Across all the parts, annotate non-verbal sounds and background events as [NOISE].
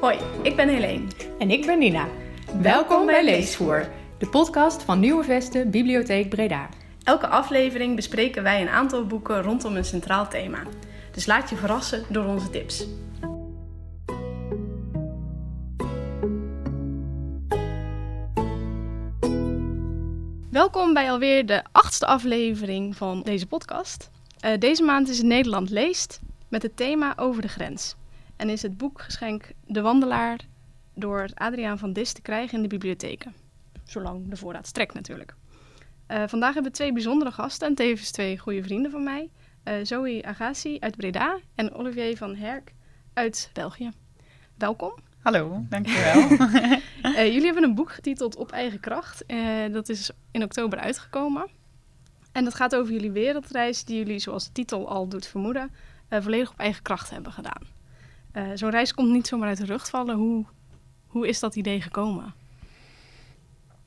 Hoi, ik ben Helene. En ik ben Nina. Welkom bij Leesvoer, de podcast van Nieuwe Vesten Bibliotheek Breda. Elke aflevering bespreken wij een aantal boeken rondom een centraal thema. Dus laat je verrassen door onze tips. Welkom bij alweer de achtste aflevering van deze podcast. Uh, deze maand is het Nederland leest met het thema over de grens. En is het boekgeschenk De Wandelaar door Adriaan van Dis te krijgen in de bibliotheken. Zolang de voorraad strekt natuurlijk. Uh, vandaag hebben we twee bijzondere gasten en tevens twee goede vrienden van mij. Uh, Zoe Agassi uit Breda en Olivier van Herk uit België. Welkom. Hallo, dankjewel. uh, [LAUGHS] [LAUGHS] jullie hebben een boek getiteld Op eigen kracht. dat is in oktober uitgekomen. En dat gaat over jullie wereldreis die jullie, zoals de titel al doet vermoeden, volledig op eigen kracht hebben gedaan. Zo'n reis komt niet zomaar uit de rug vallen. Hoe, hoe is dat idee gekomen?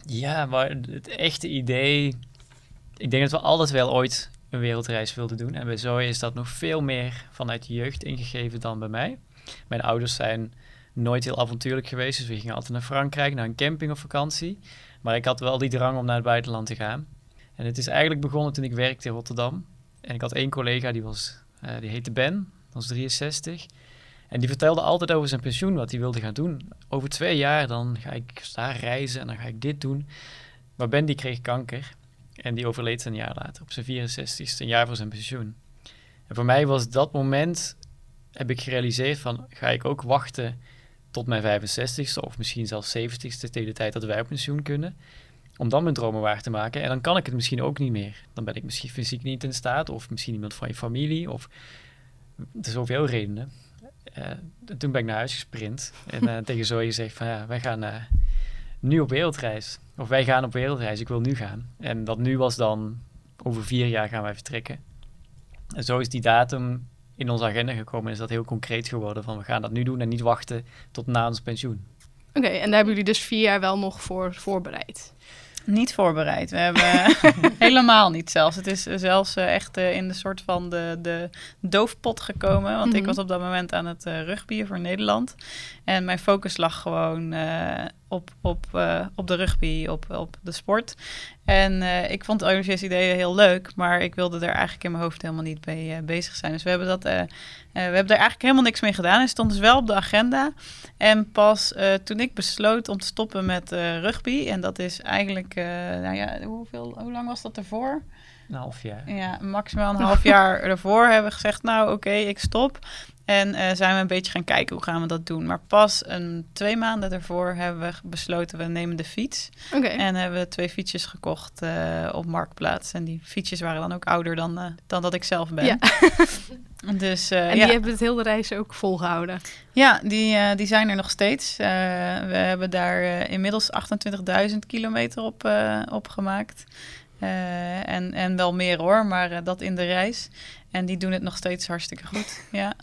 Ja, maar het echte idee... Ik denk dat we altijd wel ooit een wereldreis wilden doen. En bij Zoe is dat nog veel meer vanuit de jeugd ingegeven dan bij mij. Mijn ouders zijn nooit heel avontuurlijk geweest. Dus we gingen altijd naar Frankrijk, naar een camping of vakantie. Maar ik had wel die drang om naar het buitenland te gaan. En het is eigenlijk begonnen toen ik werkte in Rotterdam. En ik had één collega, die, was, uh, die heette Ben, dat was 63. En die vertelde altijd over zijn pensioen, wat hij wilde gaan doen. Over twee jaar dan ga ik daar reizen en dan ga ik dit doen. Maar Ben die kreeg kanker en die overleed een jaar later, op zijn 64ste, een jaar voor zijn pensioen. En voor mij was dat moment, heb ik gerealiseerd van, ga ik ook wachten tot mijn 65ste of misschien zelfs 70ste, tegen de tijd dat wij op pensioen kunnen, om dan mijn dromen waar te maken. En dan kan ik het misschien ook niet meer. Dan ben ik misschien fysiek niet in staat, of misschien iemand van je familie, of er zijn zoveel redenen. Uh, toen ben ik naar huis gesprint en uh, [LAUGHS] tegen Zoe gezegd van ja, wij gaan uh, nu op wereldreis. Of wij gaan op wereldreis, ik wil nu gaan. En dat nu was dan, over vier jaar gaan wij vertrekken. En zo is die datum in onze agenda gekomen en is dat heel concreet geworden van we gaan dat nu doen en niet wachten tot na ons pensioen. Oké, en daar hebben jullie dus vier jaar wel nog voor voorbereid? Niet voorbereid. We hebben [LAUGHS] helemaal niet zelfs. Het is zelfs uh, echt uh, in de soort van de, de doofpot gekomen. Want mm -hmm. ik was op dat moment aan het uh, rugbyen voor Nederland. En mijn focus lag gewoon op, op, op de rugby, op, op de sport. En ik vond Olivier's ideeën heel leuk, maar ik wilde er eigenlijk in mijn hoofd helemaal niet mee bezig zijn. Dus we hebben, dat, we hebben er eigenlijk helemaal niks mee gedaan. Het stond dus wel op de agenda. En pas toen ik besloot om te stoppen met rugby, en dat is eigenlijk, nou ja, hoeveel, hoe lang was dat ervoor? Een half jaar. Ja, maximaal een half jaar ervoor hebben we gezegd, nou oké, okay, ik stop. En uh, zijn we een beetje gaan kijken hoe gaan we dat doen. Maar pas een, twee maanden daarvoor hebben we besloten, we nemen de fiets. Okay. En hebben we twee fietsjes gekocht uh, op Marktplaats. En die fietsjes waren dan ook ouder dan, uh, dan dat ik zelf ben. Ja. [LAUGHS] dus, en die ja. hebben het hele reis ook volgehouden? Ja, die, die zijn er nog steeds. we hebben daar inmiddels 28.000 kilometer op, op gemaakt. En, en wel meer hoor, maar dat in de reis. En die doen het nog steeds hartstikke goed. Ja.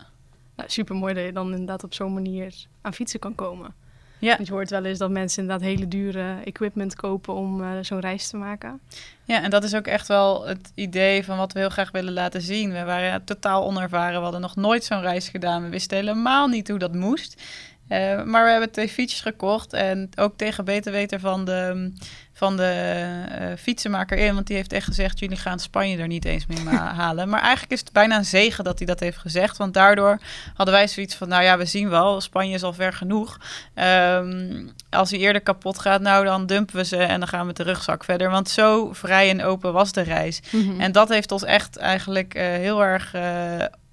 Nou, super mooi dat je dan inderdaad op zo'n manier aan fietsen kan komen. Ja. Je hoort wel eens dat mensen inderdaad hele dure equipment kopen om uh, zo'n reis te maken. Ja, en dat is ook echt wel het idee van wat we heel graag willen laten zien. We waren totaal onervaren, we hadden nog nooit zo'n reis gedaan. We wisten helemaal niet hoe dat moest. Uh, maar we hebben twee fietsjes gekocht en ook tegen beter weten van de, van de uh, fietsenmaker in. Want die heeft echt gezegd, jullie gaan Spanje er niet eens meer [LAUGHS] halen. Maar eigenlijk is het bijna een zegen dat hij dat heeft gezegd. Want daardoor hadden wij zoiets van, nou ja, we zien wel, Spanje is al ver genoeg. Um, als hij eerder kapot gaat, nou dan dumpen we ze en dan gaan we met de rugzak verder. Want zo vrij en open was de reis. Mm -hmm. En dat heeft ons echt eigenlijk uh, heel erg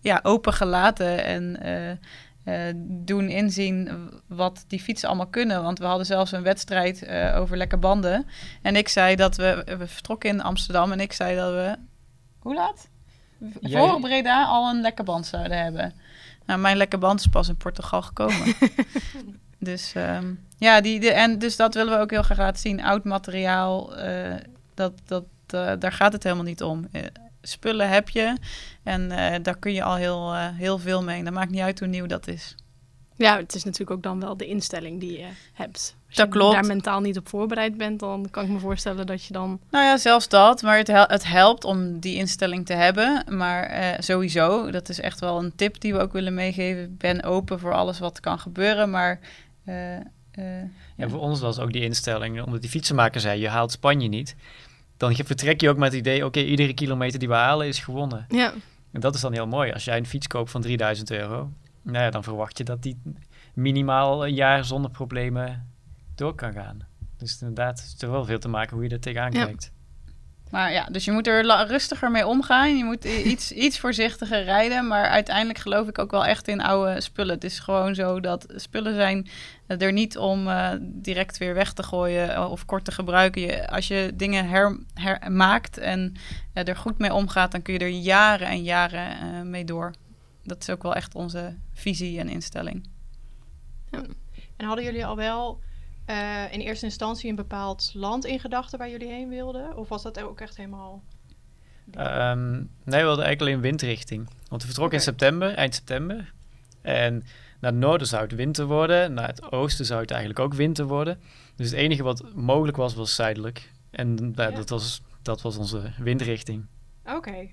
ja, open gelaten en... Uh, doen inzien wat die fietsen allemaal kunnen. Want we hadden zelfs een wedstrijd uh, over lekke banden. En ik zei dat we... We vertrokken in Amsterdam en ik zei dat we... Hoe laat? Jij... Voor Breda al een lekke band zouden hebben. Nou, mijn lekke band is pas in Portugal gekomen. [LAUGHS] dus um, ja, die, de, en dus dat willen we ook heel graag laten zien. Oud materiaal, uh, dat, dat, daar gaat het helemaal niet om spullen heb je. En uh, daar kun je al heel, uh, heel veel mee. Dat maakt niet uit hoe nieuw dat is. Ja, het is natuurlijk ook dan wel de instelling die je hebt. Als Dat je klopt. daar mentaal niet op voorbereid bent, dan kan ik me voorstellen dat je dan... Nou ja, zelfs dat. Maar het, hel- het helpt om die instelling te hebben. Maar eh, sowieso, dat is echt wel een tip die we ook willen meegeven. Ik ben open voor alles wat kan gebeuren. Maar eh, eh, Ja, voor ons was ook die instelling, omdat die fietsenmaker zei, je haalt Spanje niet. Dan vertrek je ook met het idee, oké, iedere kilometer die we halen is gewonnen. Ja, En dat is dan heel mooi. Als jij een fiets koopt van 3000 euro, nou ja, dan verwacht je dat die minimaal een jaar zonder problemen door kan gaan. Dus inderdaad, het is er wel veel te maken hoe je er tegenaan kijkt. Maar ja, dus je moet er rustiger mee omgaan. Je moet [LAUGHS] iets, iets voorzichtiger rijden. Maar uiteindelijk geloof ik ook wel echt in oude spullen. Het is gewoon zo dat spullen zijn eh, er niet om eh, direct weer weg te gooien eh, of kort te gebruiken. Je, als je dingen her, her- maakt en er goed mee omgaat, dan kun je er jaren en jaren eh, mee door. Dat is ook wel echt onze visie en instelling. En hadden jullie al wel eh, in eerste instantie een bepaald land in gedachten waar jullie heen wilden? Of was dat ook echt helemaal... Ehm, nee, we hadden eigenlijk alleen windrichting. Want we vertrokken in september, eind september. En naar het noorden zou het winter worden. Naar het oosten zou het eigenlijk ook winter worden. Dus het enige wat mogelijk was, was zuidelijk. En Ja. dat, was, dat was onze windrichting. Oké.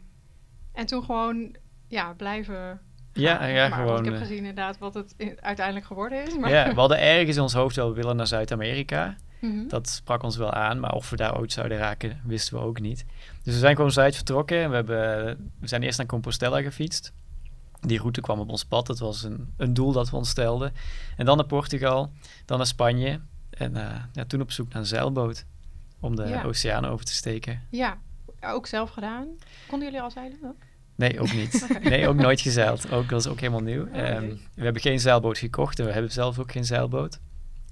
En toen gewoon ja, blijven Ja, gaan. ja maar, gewoon. Ik heb eh, gezien inderdaad wat het uiteindelijk geworden is. Maar... ja, we hadden ergens in ons hoofd wel we willen naar Zuid-Amerika. Mhm. Dat sprak ons wel aan, maar of we daar ooit zouden raken, wisten we ook niet. Dus we zijn gewoon Zuid vertrokken en we, hebben, we zijn eerst naar Compostela gefietst. Die route kwam op ons pad, dat was een, een doel dat we ons stelden. En dan naar Portugal, dan naar Spanje en eh, ja, toen op zoek naar een zeilboot om de Ja. oceaan over te steken. Ja, ook zelf gedaan. Konden jullie al zeilen? dan? Nee, ook niet. [LAUGHS] Nee, ook nooit gezeild. Ook, dat is ook helemaal nieuw. Oh, Ehm, we hebben geen zeilboot gekocht en we hebben zelf ook geen zeilboot.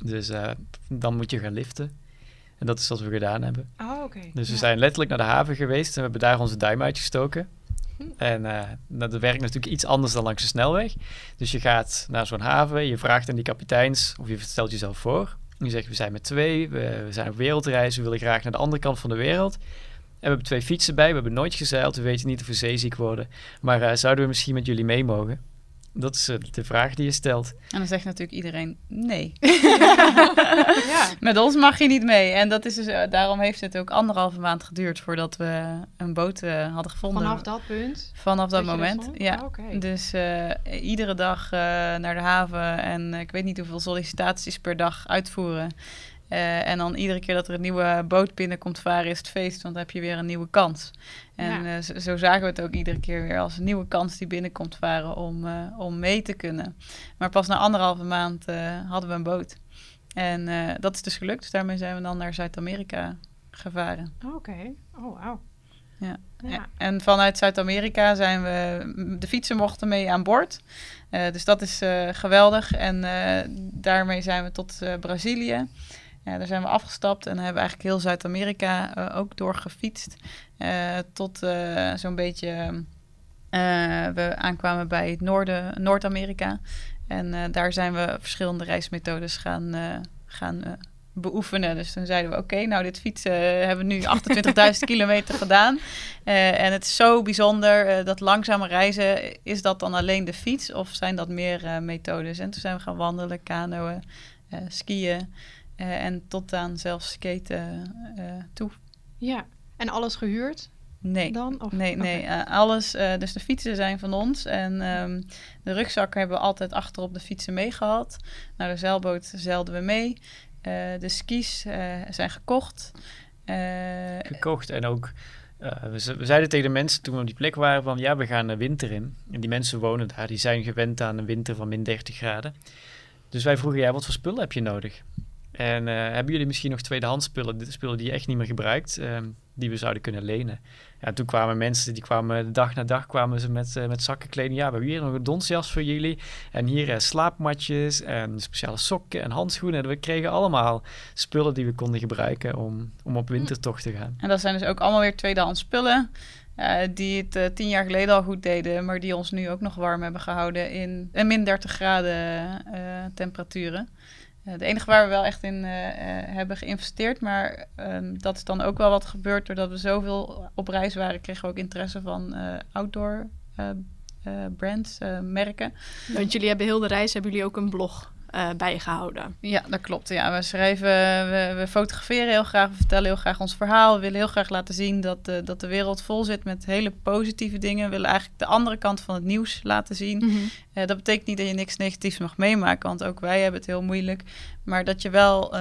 Dus eh, dan moet je gaan liften. En dat is wat we gedaan hebben. Oh, oké. Dus we Ja. zijn letterlijk naar de haven geweest en we hebben daar onze duim uitgestoken. Hm. En eh, nou, dat werkt natuurlijk iets anders dan langs de snelweg. Dus je gaat naar zo'n haven, je vraagt aan die kapiteins of je stelt jezelf voor. Je zegt, we zijn met twee, we, we zijn op wereldreis, we willen graag naar de andere kant van de wereld. En we hebben twee fietsen bij, we hebben nooit gezeild, we weten niet of we zeeziek worden. Maar eh, zouden we misschien met jullie mee mogen? Dat is eh, de vraag die je stelt. En dan zegt natuurlijk iedereen nee. ja. [LAUGHS] Met ons mag je niet mee. En dat is dus, eh, daarom heeft het ook anderhalve maand geduurd voordat we een boot eh, hadden gevonden. Vanaf dat punt. Vanaf dat moment, ja. Oh, Oké. Dus eh, iedere dag eh, naar de haven en ik weet niet hoeveel sollicitaties per dag uitvoeren. Eh, en dan iedere keer dat er een nieuwe boot binnenkomt varen is het feest, want dan heb je weer een nieuwe kans. En Ja. eh, zo, zo zagen we het ook iedere keer weer als een nieuwe kans die binnenkomt varen om, eh, om mee te kunnen. Maar pas na anderhalve maand hadden we een boot. En dat is dus gelukt, dus daarmee zijn we dan naar Zuid-Amerika gevaren. Oh, Oké. Oh, wauw. Ja. Ja. En vanuit Zuid-Amerika zijn we, de fietsen mochten mee aan boord. Dus dat is geweldig. En daarmee zijn we tot Brazilië. Ja, daar zijn we afgestapt en hebben eigenlijk heel Zuid-Amerika eh, ook doorgefietst. eh, tot eh, zo'n beetje we aankwamen bij het noorden, Noord-Amerika. En daar zijn we verschillende reismethodes gaan, gaan beoefenen. Dus toen zeiden we, oké, nou dit fietsen hebben we nu [LAUGHS] 28.000 kilometer gedaan. En het is zo bijzonder, dat langzame reizen, is dat dan alleen de fiets of zijn dat meer methodes? En toen zijn we gaan wandelen, kanoën, skiën eh, en tot aan zelfs skaten eh, toe. Ja. En alles gehuurd Nee. dan? Of? Nee, nee, eh, alles. eh, dus de fietsen zijn van ons. En ehm, de rugzak hebben we altijd achter op de fietsen meegehad. Naar de zeilboot zeilden we mee. Eh, de skis eh, zijn gekocht. Eh, gekocht. En ook, eh, we, we zeiden tegen de mensen toen we op die plek waren van ja, we gaan de winter in. En die mensen wonen daar, die zijn gewend aan een winter van min 30 graden. Dus wij vroegen, ja, wat voor spullen heb je nodig? En eh, hebben jullie misschien nog tweedehands spullen, spullen die je echt niet meer gebruikt, ehm, die we zouden kunnen lenen? Ja, en toen kwamen mensen, die kwamen dag na dag kwamen ze met, eh, met zakken. Ja, we hebben hier nog een donsjas voor jullie. En hier eh, slaapmatjes en speciale sokken en handschoenen. En we kregen allemaal spullen die we konden gebruiken om, om op wintertocht te gaan. en dat zijn dus ook allemaal weer tweedehands spullen. die het tien jaar geleden al goed deden, maar die ons nu ook nog warm hebben gehouden in min 30 graden temperaturen. Eh, de enige waar we wel echt in eh, eh, hebben geïnvesteerd, maar ehm, dat is dan ook wel wat gebeurd doordat we zoveel op reis waren, kregen we ook interesse van outdoor eh, brands, merken. Want jullie hebben heel de reis, hebben jullie ook een blog eh, bijgehouden. Ja, dat klopt. Ja, we schrijven, we, we fotograferen heel graag, we vertellen heel graag ons verhaal. We willen heel graag laten zien dat, de dat de wereld vol zit met hele positieve dingen. We willen eigenlijk de andere kant van het nieuws laten zien. Uh, dat betekent niet dat je niks negatiefs mag meemaken, want ook wij hebben het heel moeilijk. Maar dat je wel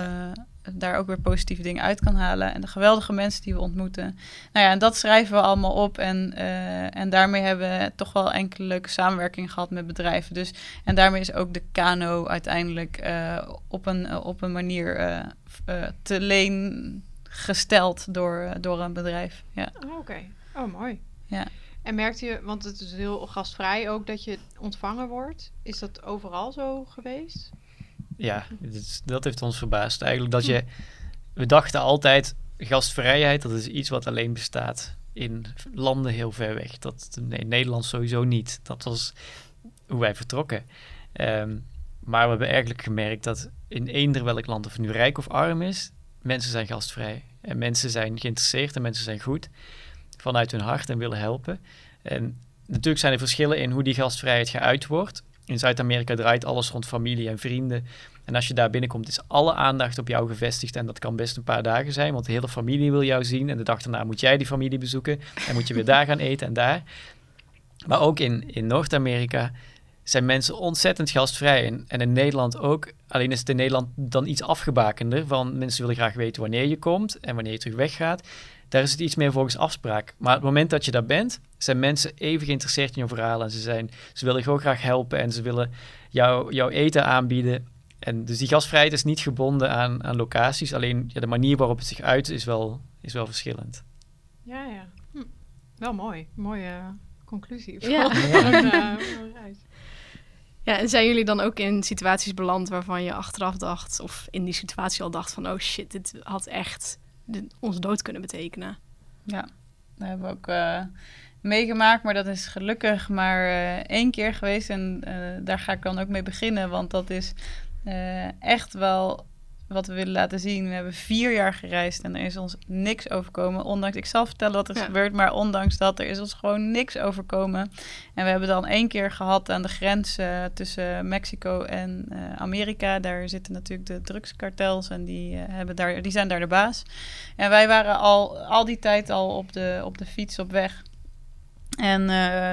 daar ook weer positieve dingen uit kan halen. En de geweldige mensen die we ontmoeten. Nou ja, en dat schrijven we allemaal op. En, uh, en daarmee hebben we toch wel enkele leuke samenwerking gehad met bedrijven. Dus, en daarmee is ook de kano uiteindelijk op, een, op een manier te leen gesteld door, door een bedrijf. Ja. Oh, Oké, okay. oh mooi. Ja. En merkt je, want het is heel gastvrij ook, dat je ontvangen wordt. Is dat overal zo geweest? Ja, dat heeft ons verbaasd. Eigenlijk dat je... We dachten altijd, gastvrijheid, dat is iets wat alleen bestaat in landen heel ver weg. Dat, nee, Nederland sowieso niet. Dat was hoe wij vertrokken. Um, maar we hebben eigenlijk gemerkt dat in eender welk land, of nu rijk of arm is, mensen zijn gastvrij. En mensen zijn geïnteresseerd en mensen zijn goed vanuit hun hart en willen helpen. En natuurlijk zijn er verschillen in hoe die gastvrijheid geuit wordt. In Zuid-Amerika draait alles rond familie en vrienden. En als je daar binnenkomt, is alle aandacht op jou gevestigd. En dat kan best een paar dagen zijn, want de hele familie wil jou zien. En de dag daarna moet jij die familie bezoeken. En moet je weer daar gaan eten en daar. Maar ook in, in Noord-Amerika zijn mensen ontzettend gastvrij. En, in Nederland ook. Alleen is het in Nederland dan iets afgebakender. Van mensen willen graag weten wanneer je komt en wanneer je terug weggaat. Daar is het iets meer volgens afspraak. Maar het moment dat je daar bent, zijn mensen even geïnteresseerd in je verhaal. En ze, zijn, ze willen gewoon graag helpen en ze willen jou, jouw eten aanbieden. En dus die gastvrijheid is niet gebonden aan, aan locaties. Alleen ja, de manier waarop het zich uit is wel, is wel verschillend. Ja, ja. Hm. Wel mooi. Mooie conclusie. Ja. [LAUGHS] ja. Ja, en zijn jullie dan ook in situaties beland waarvan je achteraf dacht, of in die situatie al dacht van, oh shit, dit had echt onze dood kunnen betekenen? Ja, dat hebben we ook uh, meegemaakt, maar dat is gelukkig maar uh, één keer geweest. En uh, daar ga ik dan ook mee beginnen, want dat is echt wel wat we willen laten zien. We hebben vier jaar gereisd en er is ons niks overkomen. Ondanks, ik zal vertellen wat er is ja. gebeurd, maar ondanks dat, er is ons gewoon niks overkomen. En we hebben dan één keer gehad aan de grens uh, tussen Mexico en uh, Amerika. Daar zitten natuurlijk de drugskartels en die, uh, hebben daar, die zijn daar de baas. En wij waren al, al die tijd al op de, op de fiets op weg. En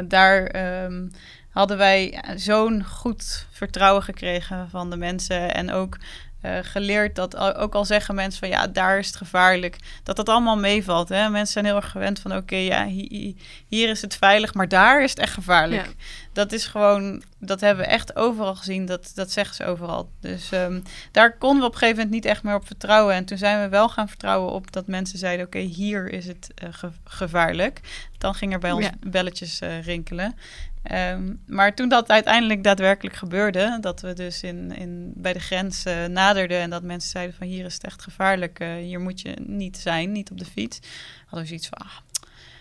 daar... Um, hadden wij zo'n goed vertrouwen gekregen van de mensen. En ook uh, geleerd dat ook al zeggen mensen van ja, daar is het gevaarlijk, dat dat allemaal meevalt. Hè? Mensen zijn heel erg gewend van oké, okay, ja, hi, hier is het veilig, maar daar is het echt gevaarlijk. Ja. Dat is gewoon, dat hebben we echt overal gezien, dat, dat zeggen ze overal. Dus um, daar konden we op een gegeven moment niet echt meer op vertrouwen. En toen zijn we wel gaan vertrouwen op dat mensen zeiden oké, okay, hier is het uh, ge gevaarlijk. Dan ging er bij ons ja. belletjes uh, rinkelen. Um, maar toen dat uiteindelijk daadwerkelijk gebeurde, dat we dus in, in, bij de grens uh, naderden en dat mensen zeiden van hier is het echt gevaarlijk, uh, hier moet je niet zijn, niet op de fiets, hadden we zoiets van, ah,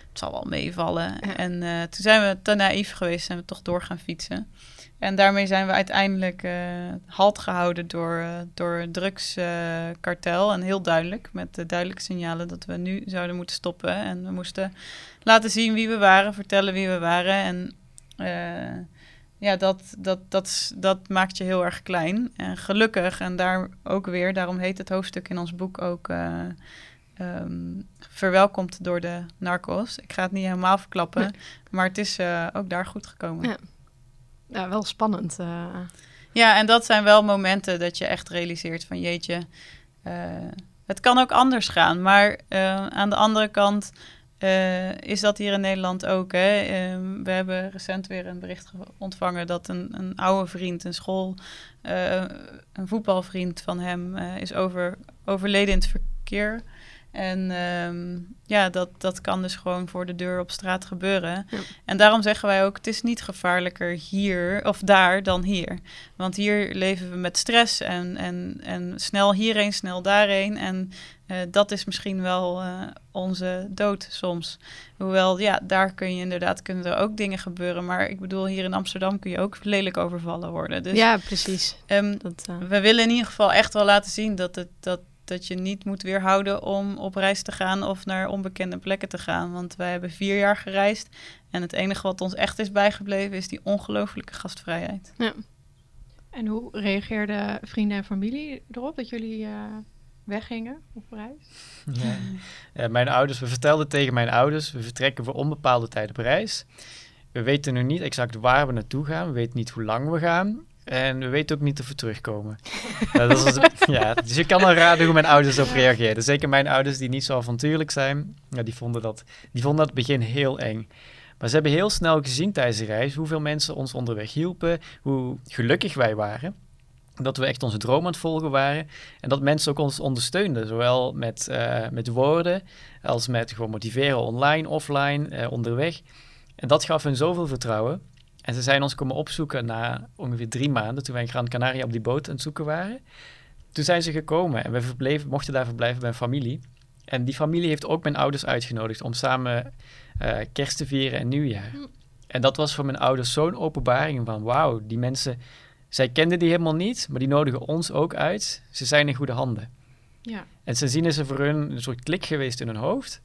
het zal wel meevallen. Ja. En uh, toen zijn we te naïef geweest en we toch door gaan fietsen. En daarmee zijn we uiteindelijk halt gehouden door, door een drugskartel. en heel duidelijk, met de duidelijke signalen dat we nu zouden moeten stoppen. En we moesten laten zien wie we waren, vertellen wie we waren. En ja, dat, dat, dat, dat maakt je heel erg klein. En gelukkig, en daar ook weer, daarom heet het hoofdstuk in ons boek ook uh, um, verwelkomd door de narcos. Ik ga het niet helemaal verklappen, nee. maar het is uh, ook daar goed gekomen. Ja, ja wel spannend. Ja, en dat zijn wel momenten dat je echt realiseert van jeetje, het kan ook anders gaan. Maar aan de andere kant uh, is dat hier in Nederland ook. Hè? Uh, we hebben recent weer een bericht ontvangen dat een, een oude vriend, een school, uh, een voetbalvriend van hem, is over, overleden in het verkeer. En um, ja, dat, dat kan dus gewoon voor de deur op straat gebeuren. Ja. En daarom zeggen wij ook, het is niet gevaarlijker hier of daar dan hier. Want hier leven we met stress en, en, en snel hierheen, snel daarheen. En uh, dat is misschien wel uh, onze dood soms. Hoewel, ja, daar kun je inderdaad, kunnen er ook dingen gebeuren. Maar ik bedoel, hier in Amsterdam kun je ook lelijk overvallen worden. Dus, ja, precies. Um, dat, uh... We willen in ieder geval echt wel laten zien dat het... Dat, dat je niet moet weerhouden om op reis te gaan of naar onbekende plekken te gaan. Want wij hebben vier jaar gereisd en het enige wat ons echt is bijgebleven is die ongelooflijke gastvrijheid. En hoe reageerden vrienden en familie erop dat jullie eh, weggingen op reis? Ja. Ja, mijn ouders, we vertelden tegen mijn ouders, we vertrekken voor onbepaalde tijd op reis. We weten nu niet exact waar we naartoe gaan, we weten niet hoe lang we gaan. En we weten ook niet of we terugkomen. [LAUGHS] Dat was, ja, dus je kan al raden hoe mijn ouders op reageerden. Zeker mijn ouders die niet zo avontuurlijk zijn, ja, die, vonden dat, die vonden dat begin heel eng. Maar ze hebben heel snel gezien tijdens de reis hoeveel mensen ons onderweg hielpen, hoe gelukkig wij waren. Dat we echt onze droom aan het volgen waren. En dat mensen ook ons ondersteunden, zowel met, eh, met woorden als met gewoon motiveren online, offline, eh, onderweg. En dat gaf hun zoveel vertrouwen. En ze zijn ons komen opzoeken na ongeveer drie maanden, toen wij in Gran Canaria op die boot aan het zoeken waren. Toen zijn ze gekomen en we verbleven, mochten daar verblijven bij een familie. En die familie heeft ook mijn ouders uitgenodigd om samen eh, kerst te vieren en nieuwjaar. Hm. En dat was voor mijn ouders zo'n openbaring van wauw, die mensen, zij kenden die helemaal niet, maar die nodigen ons ook uit. Ze zijn in goede handen. Ja. En sindsdien is er voor hun een soort klik geweest in hun hoofd.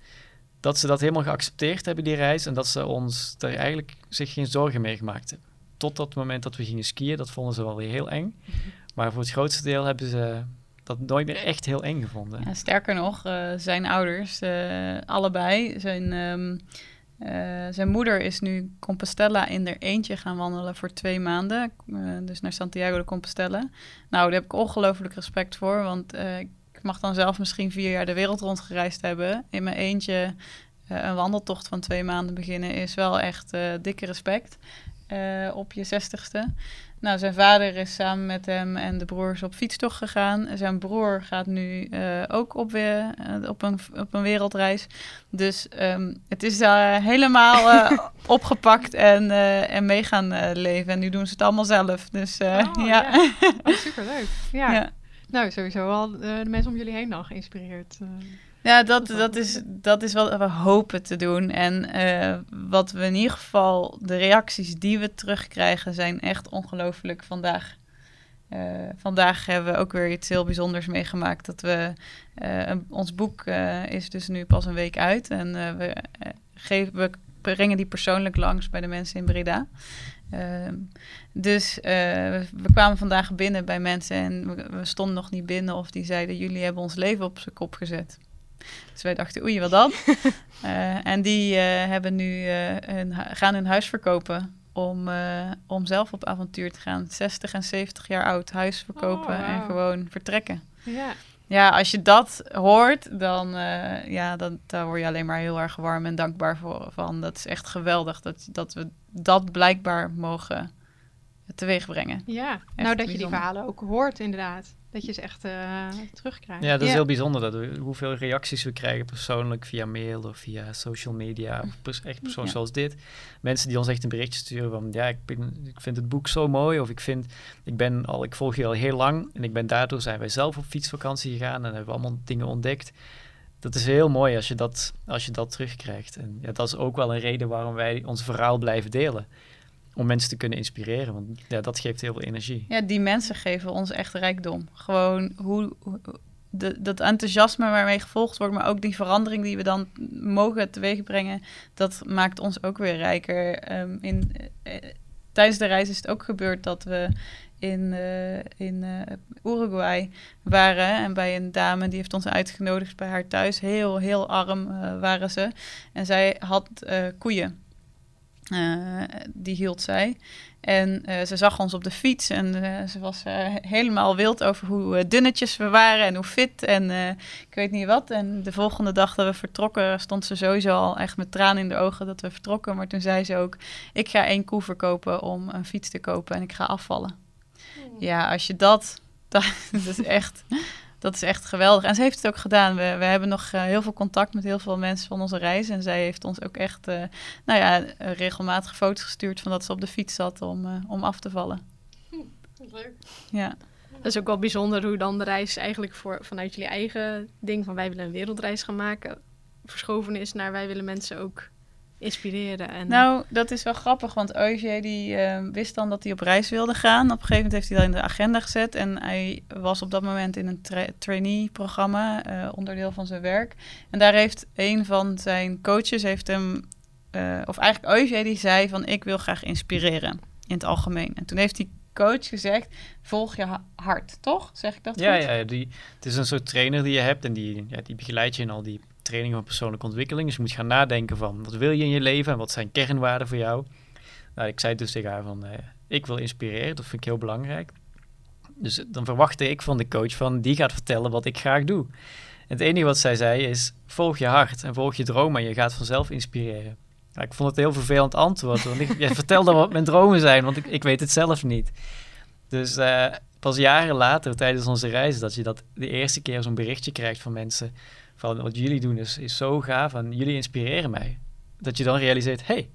Dat ze dat helemaal geaccepteerd hebben, die reis. En dat ze ons er eigenlijk zich geen zorgen mee gemaakt hebben. Tot dat moment dat we gingen skiën, dat vonden ze wel weer heel eng. Maar voor het grootste deel hebben ze dat nooit meer echt heel eng gevonden. Ja, sterker nog, eh, zijn ouders, eh, allebei, zijn, ehm, eh, zijn moeder is nu Compostela in er eentje gaan wandelen voor twee maanden. dus naar Santiago de Compostela. Nou, daar heb ik ongelooflijk respect voor, want ik mag dan zelf misschien vier jaar de wereld rond gereisd hebben. In mijn eentje een wandeltocht van twee maanden beginnen is wel echt eh, dikke respect eh, op je zestigste. Nou, zijn vader is samen met hem en de broers op fietstocht gegaan. Zijn broer gaat nu eh, ook op, weer, eh, op, een, op een wereldreis. Dus ehm, het is eh, helemaal eh, [LAUGHS] opgepakt en, eh, en mee gaan eh, leven. En nu doen ze het allemaal zelf. Dus eh, Oh, ja. ja. Oh, superleuk. Ja. [LAUGHS] Ja. Nou, sowieso wel eh, de mensen om jullie heen dan geïnspireerd. Ja, dat, dat, is, dat is wat we hopen te doen. En eh, wat we in ieder geval, de reacties die we terugkrijgen, zijn echt ongelooflijk vandaag. Eh, vandaag hebben we ook weer iets heel bijzonders meegemaakt. Dat we, eh, een- ons boek is dus nu pas een week uit. En we, geven, we brengen die persoonlijk langs bij de mensen in Breda. Ehm, dus we, we kwamen vandaag binnen bij mensen en we, we stonden nog niet binnen of die zeiden: Jullie hebben ons leven op zijn kop gezet. Dus wij dachten, oei, wat dan? [LAUGHS] Eh, en die eh, hebben nu, eh, hun, hu- gaan hun huis verkopen om, om zelf op avontuur te gaan. 60 en 70 jaar oud, huis verkopen Oh, en gewoon vertrekken. Ja. Ja, als je dat hoort, dan, ja, dan, daar word je alleen maar heel erg warm en dankbaar voor, van. Dat is echt geweldig dat, dat we dat blijkbaar mogen teweeg brengen. ja. Echt nou, dat je die verhalen ook hoort inderdaad. Dat je ze echt eh, terugkrijgt. Ja, dat is Ja. heel bijzonder dat we, hoeveel reacties we krijgen persoonlijk via mail of via social media. Of pers- echt persoon Ja. zoals dit. Mensen die ons echt een berichtje sturen van ja, ik, ben, ik vind het boek zo mooi. Of ik vind, ik ben al, ik volg je al heel lang. En ik ben daardoor zijn wij zelf op fietsvakantie gegaan en hebben we allemaal dingen ontdekt. Dat is heel mooi als je dat, als je dat terugkrijgt. En ja, dat is ook wel een reden waarom wij ons verhaal blijven delen. Om mensen te kunnen inspireren. Want ja, dat geeft heel veel energie. Ja, die mensen geven ons echt rijkdom. Gewoon hoe, de, dat enthousiasme waarmee gevolgd wordt, maar ook die verandering die we dan mogen teweegbrengen, dat maakt ons ook weer rijker. Ehm, in, eh, eh, tijdens de reis is het ook gebeurd dat we in, eh, in Uruguay waren en bij een dame die heeft ons uitgenodigd bij haar thuis. Heel, heel arm waren ze. En zij had koeien. Eh, die hield zij. En eh, ze zag ons op de fiets en eh, ze was helemaal wild over hoe dunnetjes we waren en hoe fit en ik weet niet wat. En de volgende dag dat we vertrokken stond ze sowieso al echt met tranen in de ogen dat we vertrokken. Maar toen zei ze ook, ik ga één koe verkopen om een fiets te kopen en ik ga afvallen. Ja, als je dat, dat, [LAUGHS] dat is echt... Dat is echt geweldig. En ze heeft het ook gedaan. We, we hebben nog eh, heel veel contact met heel veel mensen van onze reis. En zij heeft ons ook echt eh, nou ja, eh, regelmatig foto's gestuurd van dat ze op de fiets zat om, eh, om af te vallen. Leuk. Ja. Dat is ook wel bijzonder hoe dan de reis eigenlijk voor, vanuit jullie eigen ding van wij willen een wereldreis gaan maken, verschoven is naar wij willen mensen ook inspireren. En... Nou, dat is wel grappig, want Eugé die eh, wist dan dat hij op reis wilde gaan. Op een gegeven moment heeft hij dat in de agenda gezet. En hij was op dat moment in een tra trainee-programma, eh, onderdeel van zijn werk. En daar heeft een van zijn coaches, heeft hem, eh, of eigenlijk Eugé, die zei van ik wil graag inspireren in het algemeen. En toen heeft die coach gezegd, volg je ha- hart, toch? Zeg ik dat Ja, goed? ja die, het is een soort trainer die je hebt en die, ja, die begeleidt je in al die trainingen van persoonlijke ontwikkeling. Dus je moet gaan nadenken van wat wil je in je leven en wat zijn kernwaarden voor jou. Nou, ik zei dus tegen haar van eh, ik wil inspireren, dat vind ik heel belangrijk. Dus dan verwachtte ik van de coach van die gaat vertellen wat ik graag doe. En het enige wat zij zei is volg je hart en volg je droom en je gaat vanzelf inspireren. Nou, ik vond het een heel vervelend antwoord, want ik [LAUGHS] ja, vertel dan wat mijn dromen zijn, want ik, ik weet het zelf niet. Dus eh, pas jaren later, tijdens onze reis, dat je dat de eerste keer zo'n berichtje krijgt van mensen. Wat jullie doen is, is zo gaaf en jullie inspireren mij. Dat je dan realiseert, hey,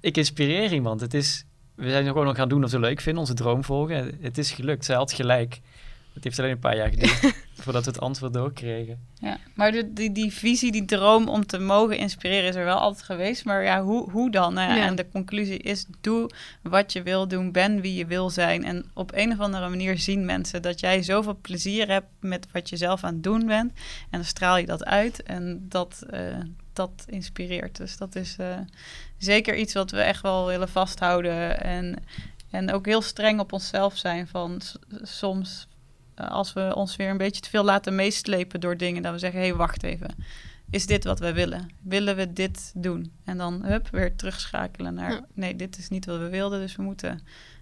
ik inspireer iemand. Het is, we zijn gewoon nog gaan doen wat we leuk vinden, onze droom volgen. Het is gelukt, zij had gelijk. Het heeft alleen een paar jaar geduurd [LAUGHS] voordat we het antwoord doorkregen. Ja, maar de, die, die visie, die droom om te mogen inspireren is er wel altijd geweest. Maar ja, hoe, hoe dan? Nou ja, Ja. En de conclusie is, doe wat je wil doen, ben wie je wil zijn. En op een of andere manier zien mensen dat jij zoveel plezier hebt met wat je zelf aan het doen bent. En dan straal je dat uit en dat, eh, dat inspireert. Dus dat is eh, zeker iets wat we echt wel willen vasthouden. En, en ook heel streng op onszelf zijn van soms als we ons weer een beetje te veel laten meeslepen door dingen, dat we zeggen: hé, hey, wacht even. Is dit wat we willen? Willen we dit doen? En dan hup, weer terugschakelen naar: Ja. nee, dit is niet wat we wilden, dus we moeten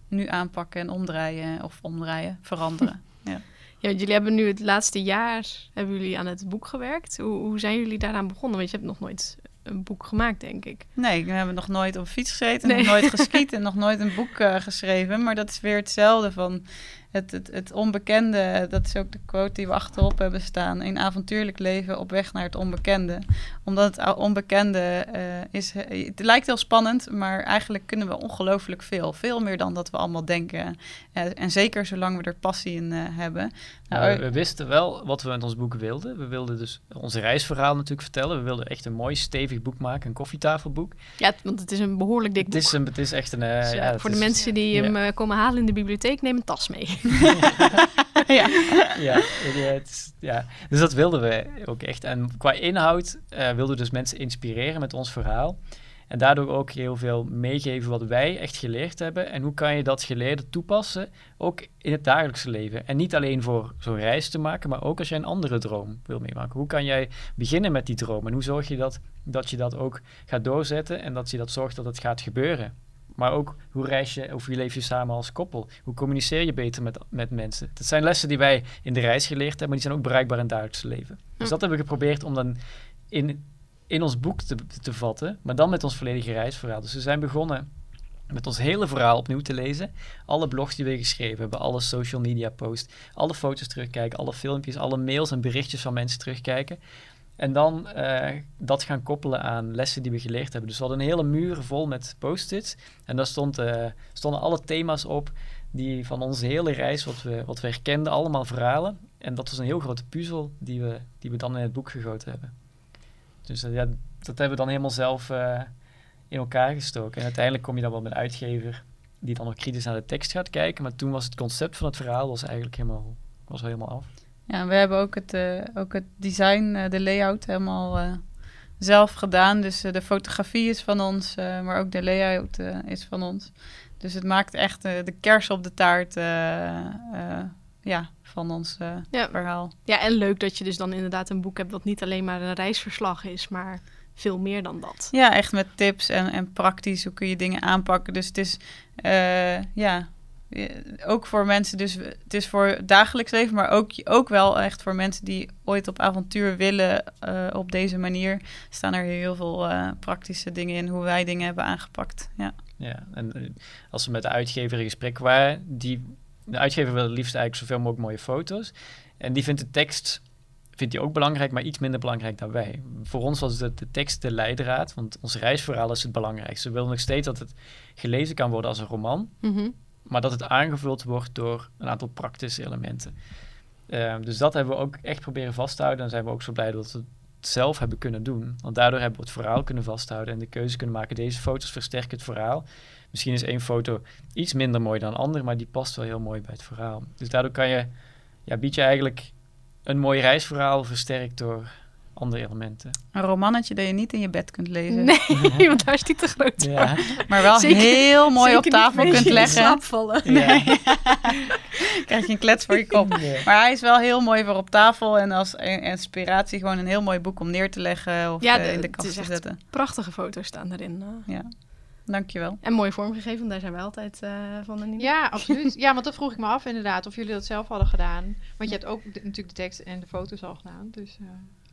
nu aanpakken en omdraaien of omdraaien, veranderen. [LAUGHS] Ja, want jullie hebben nu het laatste jaar hebben jullie aan het boek gewerkt. Hoe, hoe zijn jullie daaraan begonnen? Want je hebt nog nooit een boek gemaakt, denk ik. Nee, we hebben nog nooit op fiets gezeten, Nee. nog nooit [LAUGHS] geskiet en nog nooit een boek eh, geschreven. Maar dat is weer hetzelfde van het, het, het onbekende. Dat is ook de quote die we achterop hebben staan. Een avontuurlijk leven op weg naar het onbekende. Omdat het onbekende eh, is... Het lijkt heel spannend, maar eigenlijk kunnen we ongelooflijk veel. Veel meer dan dat we allemaal denken. Eh, en zeker zolang we er passie in eh, hebben. Nou, Nou, we, we wisten wel wat we met ons boek wilden. We wilden dus onze reisverhaal natuurlijk vertellen. We wilden echt een mooi stevig boek maken, een koffietafelboek. Ja, het- want het is een behoorlijk dik Het boek. is, een, het is echt een... eh, Dus, eh, ja, het voor de is- mensen die ja. hem eh, komen halen in de bibliotheek, neem een tas mee. [LAUGHS] ja. ja, ja, dus dat wilden we ook echt. En qua inhoud eh, wilden we dus mensen inspireren met ons verhaal. En daardoor ook heel veel meegeven wat wij echt geleerd hebben. En hoe kan je dat geleerde toepassen, ook in het dagelijkse leven. En niet alleen voor zo'n reis te maken, maar ook als jij een andere droom wil meemaken. Hoe kan jij beginnen met die droom? En hoe zorg je dat, dat je dat ook gaat doorzetten en dat je dat zorgt dat het gaat gebeuren? Maar ook hoe reis je of hoe leef je samen als koppel? Hoe communiceer je beter met, met mensen? Dat zijn lessen die wij in de reis geleerd hebben, maar die zijn ook bereikbaar in het dagelijkse leven. Dus Hm. dat hebben we geprobeerd om dan in, in ons boek te, te vatten, maar dan met ons volledige reisverhaal. Dus we zijn begonnen met ons hele verhaal opnieuw te lezen. Alle blogs die we geschreven hebben, alle social media posts, alle foto's terugkijken, alle filmpjes, alle mails en berichtjes van mensen terugkijken. En dan eh, dat gaan koppelen aan lessen die we geleerd hebben. Dus we hadden een hele muur vol met post-its. En daar stond, eh, stonden alle thema's op die van onze hele reis, wat we, wat we herkenden, allemaal verhalen. En dat was een heel grote puzzel die we, die we dan in het boek gegoten hebben. Dus eh, ja, dat hebben we dan helemaal zelf in elkaar gestoken. En uiteindelijk kom je dan wel met een uitgever die dan ook kritisch naar de tekst gaat kijken. Maar toen was het concept van het verhaal was eigenlijk helemaal, was helemaal af. Ja, we hebben ook het, eh, ook het design, eh, de layout helemaal eh, zelf gedaan. Dus de fotografie is van ons, maar ook de layout is van ons. Dus het maakt echt de kers op de taart ja, van ons Ja. verhaal. Ja, en leuk dat je dus dan inderdaad een boek hebt dat niet alleen maar een reisverslag is, maar veel meer dan dat. Ja, echt met tips en, en praktisch hoe kun je dingen aanpakken. Dus het is, eh, ja, ook voor mensen, dus het is voor het dagelijks leven, maar ook, ook wel echt voor mensen die ooit op avontuur willen eh, op deze manier, staan er heel veel eh, praktische dingen in, hoe wij dingen hebben aangepakt. Ja. Ja, en eh, als we met de uitgever in gesprek waren, die, de uitgever wil het liefst eigenlijk zoveel mogelijk mooie foto's. En die vindt de tekst vindt hij ook belangrijk, maar iets minder belangrijk dan wij. Voor ons was de, de tekst de leidraad, want ons reisverhaal is het belangrijkste. We willen nog steeds dat het gelezen kan worden als een roman, Mhm. Maar dat het aangevuld wordt door een aantal praktische elementen. Ehm, dus dat hebben we ook echt proberen vast te houden. En zijn we ook zo blij dat we zelf hebben kunnen doen. Want daardoor hebben we het verhaal kunnen vasthouden en de keuze kunnen maken. Deze foto's versterken het verhaal. Misschien is één foto iets minder mooi dan een ander, maar die past wel heel mooi bij het verhaal. Dus daardoor kan je, ja, bied je eigenlijk een mooi reisverhaal versterkt door andere elementen. Een romannetje dat je niet in je bed kunt lezen. Nee, [LAUGHS] [LAUGHS] want daar is die te groot voor. Ja, Maar wel Zeker- heel mooi op tafel kunt je in leggen. slaap vallen. ja. [LAUGHS] krijg je een klets voor je kop. Maar hij is wel heel mooi voor op tafel en als inspiratie gewoon een heel mooi boek om neer te leggen of Ja, eh, de- in de kast is te zetten. Prachtige foto's staan erin. eh. Ja, dankjewel. En mooi vormgegeven, want daar zijn wij altijd eh, van. En Ja, absoluut. Ja, want dat vroeg ik me af inderdaad, of jullie dat zelf hadden gedaan. Want je hebt ook de- natuurlijk de tekst en de foto's al gedaan. Dus, eh,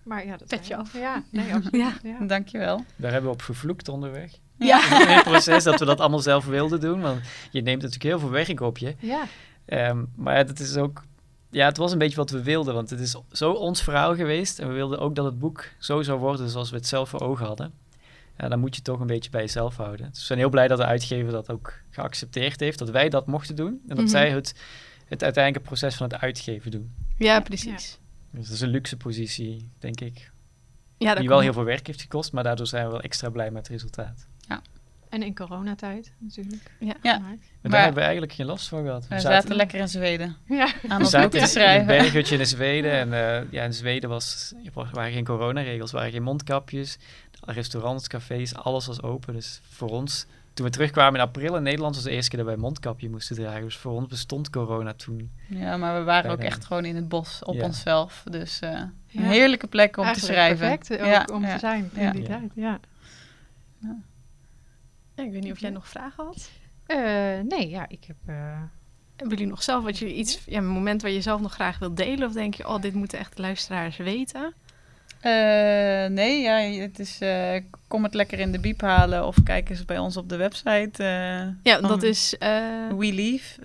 maar ja, dat Petje zijn- af. Ja, nee, absoluut. [LAUGHS] Ja. Dankjewel. Daar hebben we op gevloekt onderweg. Ja. In het proces dat we dat allemaal zelf wilden doen. Want je neemt natuurlijk heel veel werk op je. Ja. Ehm, maar dat is ook... Ja, het was een beetje wat we wilden. Want het is zo ons verhaal geweest. En we wilden ook dat het boek zo zou worden zoals we het zelf voor ogen hadden. Ja, dan moet je toch een beetje bij jezelf houden. Dus we zijn heel blij dat de uitgever dat ook geaccepteerd heeft. Dat wij dat mochten doen. En dat Mhm. zij het, het uiteindelijke proces van het uitgeven doen. Ja, precies. Dus dat is een luxe positie, denk ik. Ja, dat die wel heel veel werk heeft gekost. Maar daardoor zijn we wel extra blij met het resultaat. En in coronatijd natuurlijk. Ja. Ja. Maar, Maar- daar Maar- hebben we eigenlijk geen last van gehad. We zaten lekker in Zweden Ja. aan We zaten te in een berghutje in Zweden. En eh, ja, in Zweden was, er waren geen coronaregels, waren geen mondkapjes. Restaurants, cafés, alles was open. Dus voor ons, toen we terugkwamen in april in Nederland, was de eerste keer dat wij een mondkapje moesten dragen. Dus voor ons bestond corona toen. Ja, maar we waren ook echt gewoon in het bos op Ja. onszelf. Dus eh, Ja. een heerlijke plek om te schrijven. perfect ook Ja, om ja. te zijn in Ja. die Ja. tijd. Ja. Ja, ik weet niet of jij nog vragen had. Eh, nee, ja, ik heb... eh, Hebben jullie nog zelf wat jullie iets, ja, een moment waar je zelf nog graag wilt delen? Of denk je, oh, dit moeten echt de luisteraars weten? Eh, nee, ja, het is, eh, kom het lekker in de biep halen of kijk eens bij ons op de website. eh, Ja, dat is. We Leave,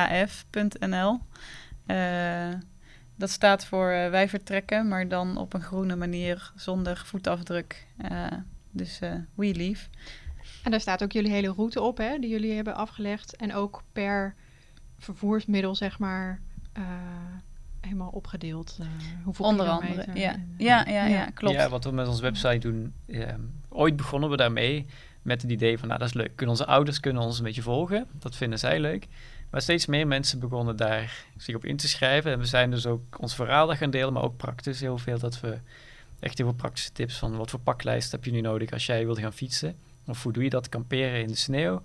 W-E-L-E-A-F.nl. Eh, dat staat voor wij vertrekken, maar dan op een groene manier zonder voetafdruk. Dus We Leave. En daar staat ook jullie hele route op, hè, die jullie hebben afgelegd. En ook per vervoersmiddel, zeg maar, helemaal opgedeeld. eh, hoeveel Onder kilometer andere. Ja, en- ja, ja, ja, klopt. Ja, wat we met onze website doen. ehm, ooit begonnen we daarmee met het idee van, nou dat is leuk. Kunnen onze ouders kunnen ons een beetje volgen. Dat vinden zij leuk. Maar steeds meer mensen begonnen daar zich op in te schrijven. En we zijn dus ook ons verhaal daar gaan delen, maar ook praktisch heel veel. Dat we echt heel veel praktische tips van wat voor paklijst heb je nu nodig als jij wilt gaan fietsen. Of hoe doe je dat, kamperen in de sneeuw.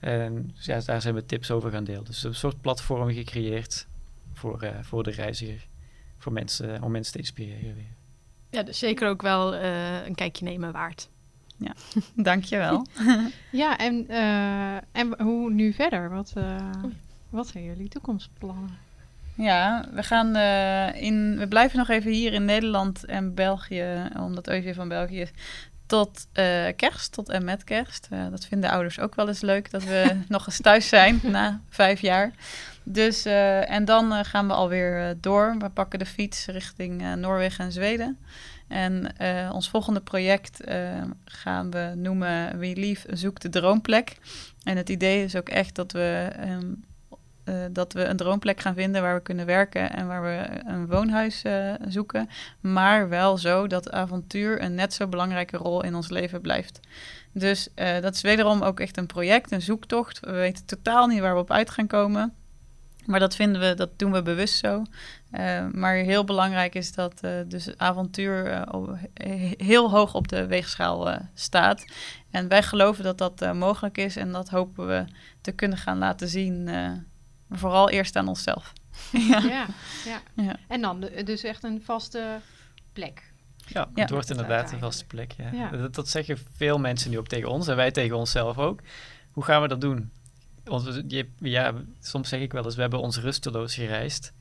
En dus ja, daar zijn we tips over gaan delen. Dus een soort platform gecreëerd voor, eh, voor de reiziger. Voor mensen, om mensen te inspireren weer. ja, dus zeker ook wel eh, een kijkje nemen waard. [LAUGHS] Dankjewel. [LAUGHS] Ja, en, eh, en hoe nu verder? Wat, eh, wat zijn jullie toekomstplannen? Ja, we gaan eh, in. We blijven nog even hier in Nederland en België, omdat Eugé van België is. Tot eh, kerst, tot en met kerst. Eh, dat vinden ouders ook wel eens leuk, dat we [LAUGHS] nog eens thuis zijn na vijf jaar. Dus, eh, en dan eh, gaan we alweer eh, door. We pakken de fiets richting Noorwegen en Zweden. En ons volgende project gaan we noemen We Leave Zoek de Droomplek. En het idee is ook echt dat we ehm, eh, dat we een droomplek gaan vinden waar we kunnen werken en waar we een woonhuis zoeken. Maar wel zo dat avontuur een net zo belangrijke rol in ons leven blijft. Dus dat is wederom ook echt een project, een zoektocht. We weten totaal niet waar we op uit gaan komen. Maar dat vinden we, dat doen we bewust zo. Eh, maar heel belangrijk is dat eh, dus avontuur eh, heel hoog op de weegschaal eh, staat. En wij geloven dat dat eh, mogelijk is en dat hopen we te kunnen gaan laten zien. eh, maar vooral eerst aan onszelf. [LAUGHS] ja. Ja, ja. Ja. En dan de- dus echt een vaste plek. Ja, Ja. het wordt inderdaad een vaste plek. Ja. Ja. Dat, dat zeggen veel mensen nu ook tegen ons en wij tegen onszelf ook. Hoe gaan we dat doen? Je, ja, soms zeg ik wel eens, we hebben ons rusteloos gereisd.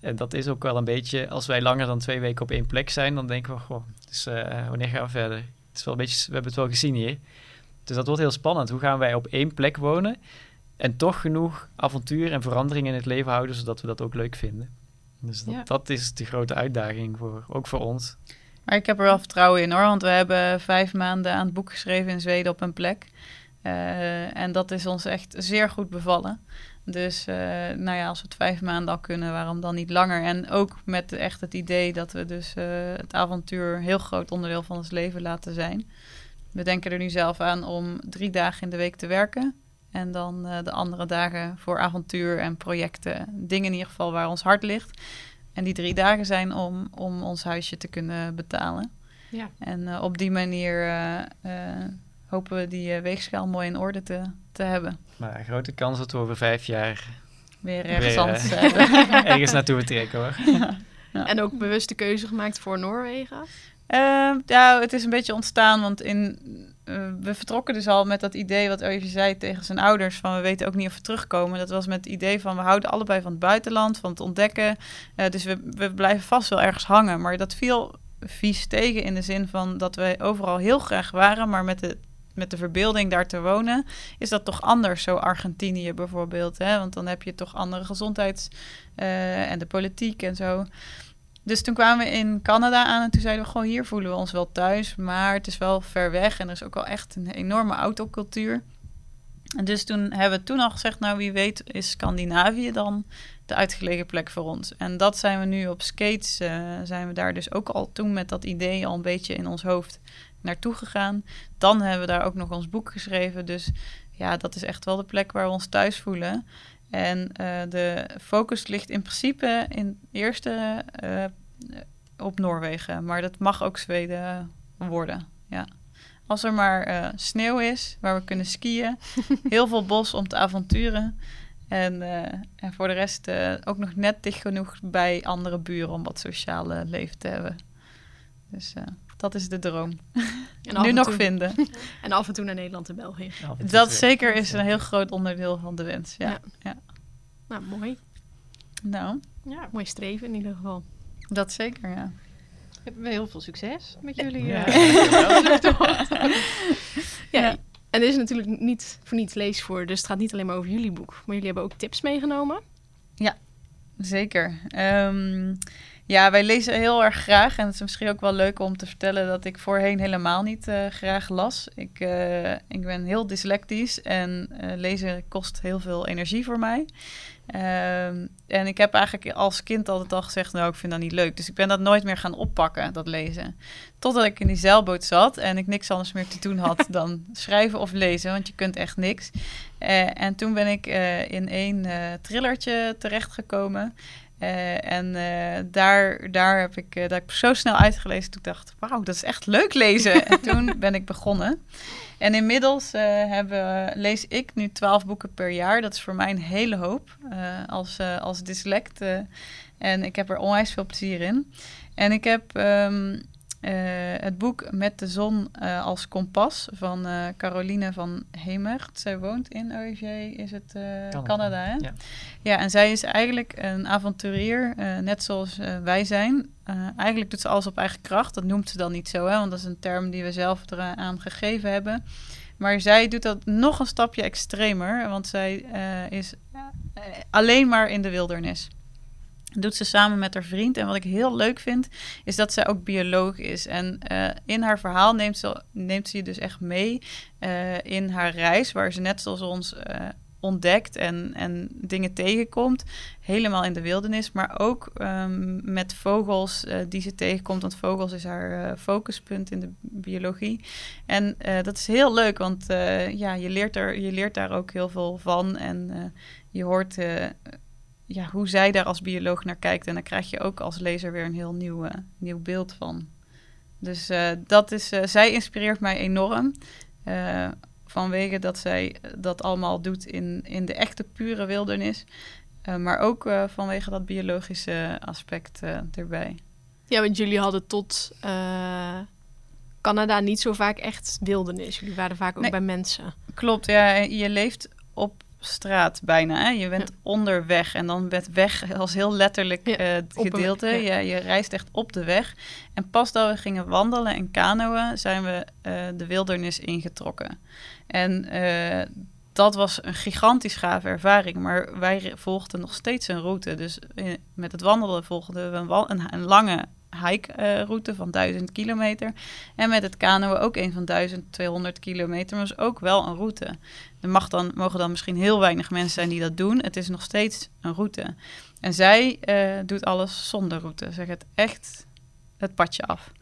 En dat is ook wel een beetje, als wij langer dan twee weken op één plek zijn, dan denken we, goh, dus, eh, wanneer gaan we verder? Het is wel een beetje, we hebben het wel gezien hier. Dus dat wordt heel spannend. Hoe gaan wij op één plek wonen en toch genoeg avontuur en verandering in het leven houden, zodat we dat ook leuk vinden? Dus dat, Ja. dat is de grote uitdaging, voor, ook voor ons. Maar ik heb er wel vertrouwen in hoor, want we hebben vijf maanden aan het boek geschreven in Zweden op een plek. Eh, en dat is ons echt zeer goed bevallen. Dus eh, nou ja, als we het vijf maanden al kunnen, waarom dan niet langer? En ook met echt het idee dat we dus eh, het avontuur een heel groot onderdeel van ons leven laten zijn. We denken er nu zelf aan om drie dagen in de week te werken. En dan de andere dagen voor avontuur en projecten. Dingen in ieder geval waar ons hart ligt. En die drie dagen zijn om, om ons huisje te kunnen betalen. Ja. En op die manier hopen we die weegschaal mooi in orde te, te hebben. Maar grote kans dat we over vijf jaar weer ergens weer, anders [LAUGHS] uh, ergens naartoe trekken hoor. Ja. [LAUGHS] Ja. En ook bewust de keuze gemaakt voor Noorwegen? Uh, ja, het is een beetje ontstaan, want in, uh, we vertrokken dus al met dat idee wat Eugen zei tegen zijn ouders, van we weten ook niet of we terugkomen. Dat was met het idee van we houden allebei van het buitenland, van het ontdekken. Uh, dus we, we blijven vast wel ergens hangen. Maar dat viel vies tegen in de zin van dat we overal heel graag waren, maar met de met de verbeelding daar te wonen, is dat toch anders. Zo Argentinië bijvoorbeeld. Hè? Want dan heb je toch andere gezondheids- uh, en de politiek en zo. Dus toen kwamen we in Canada aan en toen zeiden we gewoon hier voelen we ons wel thuis, maar het is wel ver weg en er is ook wel echt een enorme autocultuur. En dus toen hebben we toen al gezegd, nou wie weet is Scandinavië dan de uitgelegen plek voor ons. En dat zijn we nu op skates, uh, zijn we daar dus ook al toen met dat idee al een beetje in ons hoofd naartoe gegaan. Dan hebben we daar ook nog ons boek geschreven. Dus ja, dat is echt wel de plek waar we ons thuis voelen. En uh, de focus ligt in principe in eerste uh, op Noorwegen. Maar dat mag ook Zweden worden. Ja. Als er maar uh, sneeuw is, waar we kunnen skiën. [LAUGHS] heel veel bos om te avonturen. En, en voor de rest ook nog net dicht genoeg bij andere buren om wat sociale leven te hebben. Dus dat is de droom. nu nog vinden. [LAUGHS] En af en toe naar Nederland en België. Dat zeker is een heel groot onderdeel van de wens. Ja. ja. ja. Nou, mooi. Nou. Ja, mooi streven in ieder geval. Dat zeker, ja. Hebben we heel veel succes met jullie. Ja. [LAUGHS] Uh, ja. ja. En dit is natuurlijk niet voor niets leesvoer, dus het gaat niet alleen maar over jullie boek. Maar jullie hebben ook tips meegenomen. Ja, zeker. Um, ja, wij lezen heel erg graag. En het is misschien ook wel leuk om te vertellen dat ik voorheen helemaal niet uh, graag las. Ik, uh, ik ben heel dyslectisch en uh, lezen kost heel veel energie voor mij. Ehm, en ik heb eigenlijk als kind altijd al gezegd, nou, ik vind dat niet leuk. Dus ik ben dat nooit meer gaan oppakken, dat lezen. Totdat ik in die zeilboot zat en ik niks anders meer te doen had [LAUGHS] dan schrijven of lezen, want je kunt echt niks. en toen ben ik in één trillertje terechtgekomen. Uh, en uh, daar, daar heb ik, uh, dat ik zo snel uitgelezen. Toen ik dacht, wauw, dat is echt leuk lezen. [LAUGHS] en toen ben ik begonnen. En inmiddels hebben, lees ik nu twaalf boeken per jaar. Dat is voor mij een hele hoop als, als dyslect. en ik heb er onwijs veel plezier in. En ik heb um, uh, het boek Met de zon uh, als kompas van uh, Caroline van Hemert. Zij woont in OEG, is het Canada, Canada hè? Ja. ja, en zij is eigenlijk een avonturier, net zoals wij zijn. eigenlijk doet ze alles op eigen kracht. Dat noemt ze dan niet zo, hè? want dat is een term die we zelf eraan gegeven hebben. Maar zij doet dat nog een stapje extremer, want zij is alleen maar in de wildernis doet ze samen met haar vriend. En wat ik heel leuk vind, is dat zij ook bioloog is. En uh, in haar verhaal neemt ze, neemt ze je dus echt mee uh, in haar reis, waar ze net zoals ons uh, ontdekt en, en dingen tegenkomt. Helemaal in de wildernis, maar ook um, met vogels die ze tegenkomt. Want vogels is haar focuspunt in de biologie. En dat is heel leuk, want ja, je, leert er, je leert daar ook heel veel van. En je hoort ja, hoe zij daar als bioloog naar kijkt. En dan krijg je ook als lezer weer een heel nieuw, uh, nieuw beeld van. Dus uh, dat is, uh, zij inspireert mij enorm. vanwege dat zij dat allemaal doet in, in de echte pure wildernis. maar ook vanwege dat biologische aspect erbij. Ja, want jullie hadden tot Canada niet zo vaak echt wildernis. Jullie waren vaak ook nee. bij mensen. Klopt, ja. Je leeft op straat bijna. Hè? Je bent ja. onderweg en dan werd weg als heel letterlijk ja, uh, gedeelte. Weg, ja. je, je, reist echt op de weg. En pas dat we gingen wandelen en kanoën, zijn we uh, de wildernis ingetrokken. En uh, dat was een gigantisch gave ervaring, maar wij volgden nog steeds een route. Dus met het wandelen volgden we een, een, een lange hike-route van 1000 kilometer. En met het kanoën ook een van 1200 kilometer, maar is ook wel een route. Er mag dan, mogen dan misschien heel weinig mensen zijn die dat doen. Het is nog steeds een route. En zij eh, doet alles zonder route. Ze gaat echt het padje af.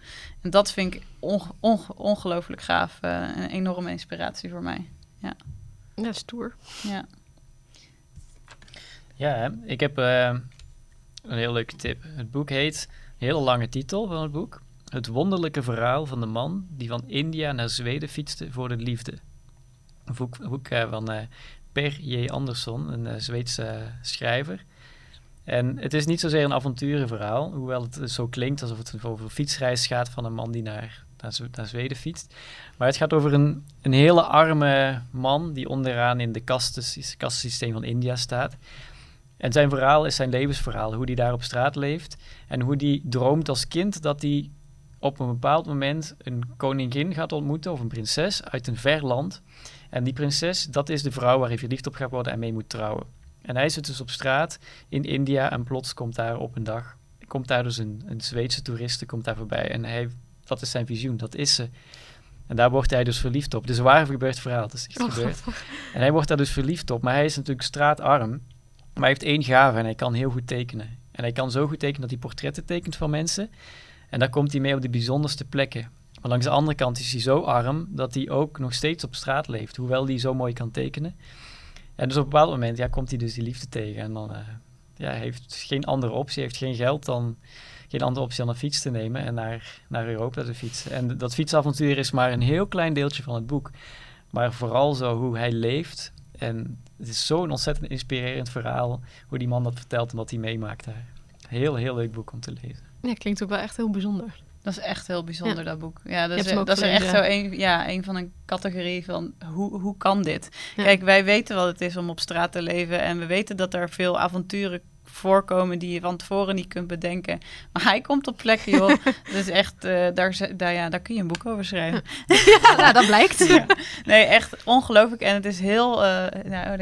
En dat vind ik onge- onge- ongelooflijk gaaf. eh, een enorme inspiratie voor mij. Ja, stoer. Ja. Ja, ik heb eh, een heel leuke tip. Het boek heet, hele lange titel van het boek. Het wonderlijke verhaal van de man die van India naar Zweden fietste voor de liefde. Een boek, eh, van eh, Per J. Andersson, een eh, Zweedse schrijver. En het is niet zozeer een avonturenverhaal, hoewel het zo klinkt alsof het over een fietsreis gaat van een man die naar, naar, Zweden fietst. Maar het gaat over een, een hele arme man die onderaan in de kastensysteem van India staat. En zijn verhaal is zijn levensverhaal, hoe hij daar op straat leeft. En hoe hij droomt als kind dat hij op een bepaald moment een koningin gaat ontmoeten of een prinses uit een ver land. En die prinses, dat is de vrouw waar hij verliefd op gaat worden en mee moet trouwen. En hij zit dus op straat in India en plots komt daar op een dag, komt daar dus een, een Zweedse toeriste komt daar voorbij. En hij, dat is zijn visioen, dat is ze. En daar wordt hij dus verliefd op. Dus een waar gebeurd verhaal, dat is echt Oh, gebeurd. En hij wordt daar dus verliefd op, maar hij is natuurlijk straatarm. Maar hij heeft één gave en hij kan heel goed tekenen. En hij kan zo goed tekenen dat hij portretten tekent van mensen. En daar komt hij mee op de bijzonderste plekken. Maar langs de andere kant is hij zo arm dat hij ook nog steeds op straat leeft, hoewel hij zo mooi kan tekenen. En dus op een bepaald moment ja, komt hij dus die liefde tegen. En dan eh, ja, heeft geen andere optie, heeft geen geld dan geen andere optie dan een fiets te nemen en naar, naar Europa te fietsen. En dat fietsavontuur is maar een heel klein deeltje van het boek. Maar vooral zo hoe hij leeft. En het is zo'n ontzettend inspirerend verhaal hoe die man dat vertelt en wat hij meemaakt daar. Heel, heel leuk boek om te lezen. Ja, klinkt ook wel echt heel bijzonder. Dat is echt heel bijzonder, dat boek. Ja, dat is, dat is echt zo een, ja, een van een categorie van hoe, hoe kan dit? Ja. Kijk, wij weten wat het is om op straat te leven. En we weten dat er veel avonturen voorkomen die je van tevoren niet kunt bedenken. Maar hij komt op plekken, joh. dat is [LAUGHS] echt, eh, daar, daar, ja, daar kun je een boek over schrijven. [LAUGHS] Ja, dat blijkt. Ja. Nee, echt ongelooflijk. En het is heel... eh, nou, oh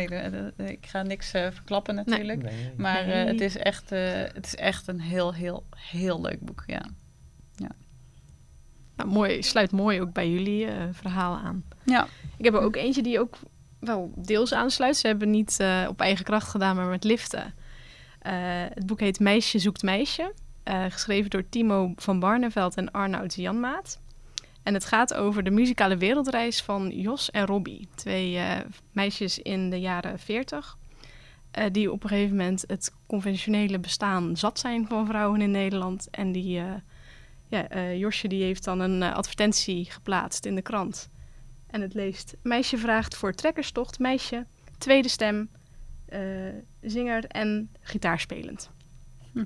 nee, ik ga niks eh, verklappen natuurlijk. Nee, Maar eh, het, is echt, eh, het is echt een heel, heel, heel leuk boek, ja. Nou, mooi, sluit mooi ook bij jullie eh, verhaal aan. Ja, Ik heb er ook eentje die ook wel deels aansluit. Ze hebben niet eh, op eigen kracht gedaan, maar met liften. Eh, het boek heet Meisje zoekt meisje. eh, geschreven door Timo van Barneveld en Arnoud Janmaat. En het gaat over de muzikale wereldreis van Jos en Robbie. Twee eh, meisjes in de jaren 40. eh, die op een gegeven moment het conventionele bestaan zat zijn van vrouwen in Nederland. En die, ja, Josje die heeft dan een advertentie geplaatst in de krant. En het leest: Meisje vraagt voor trekkerstocht, meisje, tweede stem, zinger en gitaarspelend. Hm.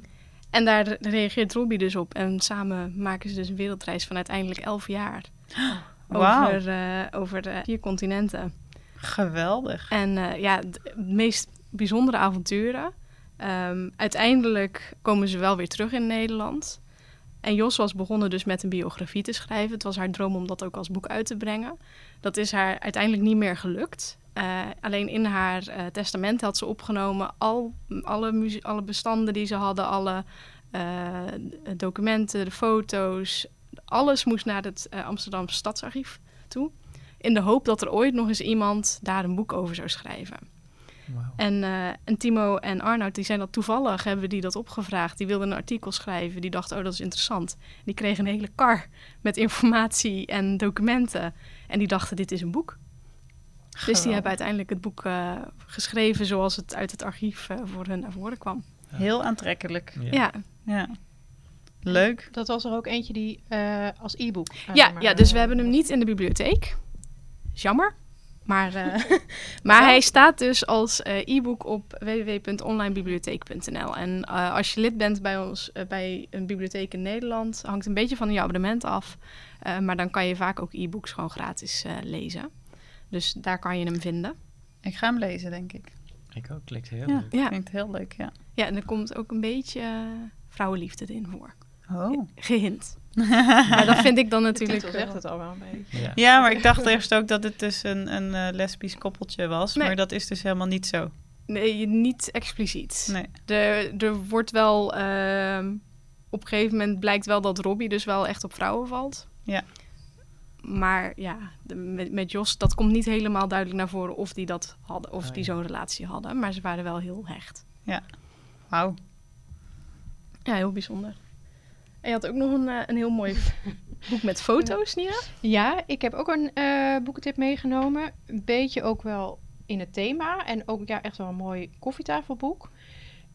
En daar re- reageert Robbie dus op. En samen maken ze dus een wereldreis van uiteindelijk elf jaar. [GASPS] Over, eh, over eh, vier continenten. geweldig. En eh, ja, d- het meest bijzondere avonturen. Ehm, uiteindelijk komen ze wel weer terug in Nederland. En Jos was begonnen dus met een biografie te schrijven. Het was haar droom om dat ook als boek uit te brengen. Dat is haar uiteindelijk niet meer gelukt. Eh, alleen in haar eh, testament had ze opgenomen al, alle, alle bestanden die ze hadden, alle eh, documenten, de foto's. Alles moest naar het Amsterdamse Stadsarchief toe. In de hoop dat er ooit nog eens iemand daar een boek over zou schrijven. En Timo en Arnoud, die zijn dat toevallig, hebben die dat opgevraagd. Die wilden een artikel schrijven. Die dachten, oh, dat is interessant. Die kregen een hele kar met informatie en documenten. En die dachten, dit is een boek. Dus die hebben uiteindelijk het boek eh, geschreven zoals het uit het archief eh, voor hun naar voren kwam. Heel aantrekkelijk. Ja. Ja, Ja. Leuk. Dat was er ook eentje die eh, als e-book. ja, maar, ja, dus we hebben hem niet in de bibliotheek. Jammer. Maar, eh, [LAUGHS] maar hij staat dus als eh, e-book op www.onlinebibliotheek.nl. En eh, als je lid bent bij ons, bij een bibliotheek in Nederland, hangt een beetje van je abonnement af. Eh, maar dan kan je vaak ook e-books gewoon gratis eh, lezen. Dus daar kan je hem vinden. Ik ga hem lezen, denk ik. Ik ook, klinkt heel Ja, leuk. Ja. klinkt heel leuk, ja. Ja, en er komt ook een beetje eh, vrouwenliefde in voor. Oh. Gehint. [LAUGHS] maar dat vind ik dan natuurlijk... titel zegt eh, het al wel een beetje. Ja. Ja, maar ik dacht eerst ook dat het dus een, een eh, lesbisch koppeltje was. Nee. Maar dat is dus helemaal niet zo. Nee, niet expliciet. Nee. Er, er wordt wel ehm, op een gegeven moment blijkt wel dat Robbie dus wel echt op vrouwen valt. Ja. Maar ja, de- met, met Jos, dat komt niet helemaal duidelijk naar voren of die dat hadden, of Oh, die ja. zo'n relatie hadden. Maar ze waren wel heel hecht. Wauw. Ja, heel bijzonder. En je had ook nog een, eh, een heel mooi [LAUGHS] boek met foto's, Nina? Ja, ik heb ook een eh boekentip meegenomen. Een beetje ook wel in het thema. En ook ja, echt wel een mooi koffietafelboek.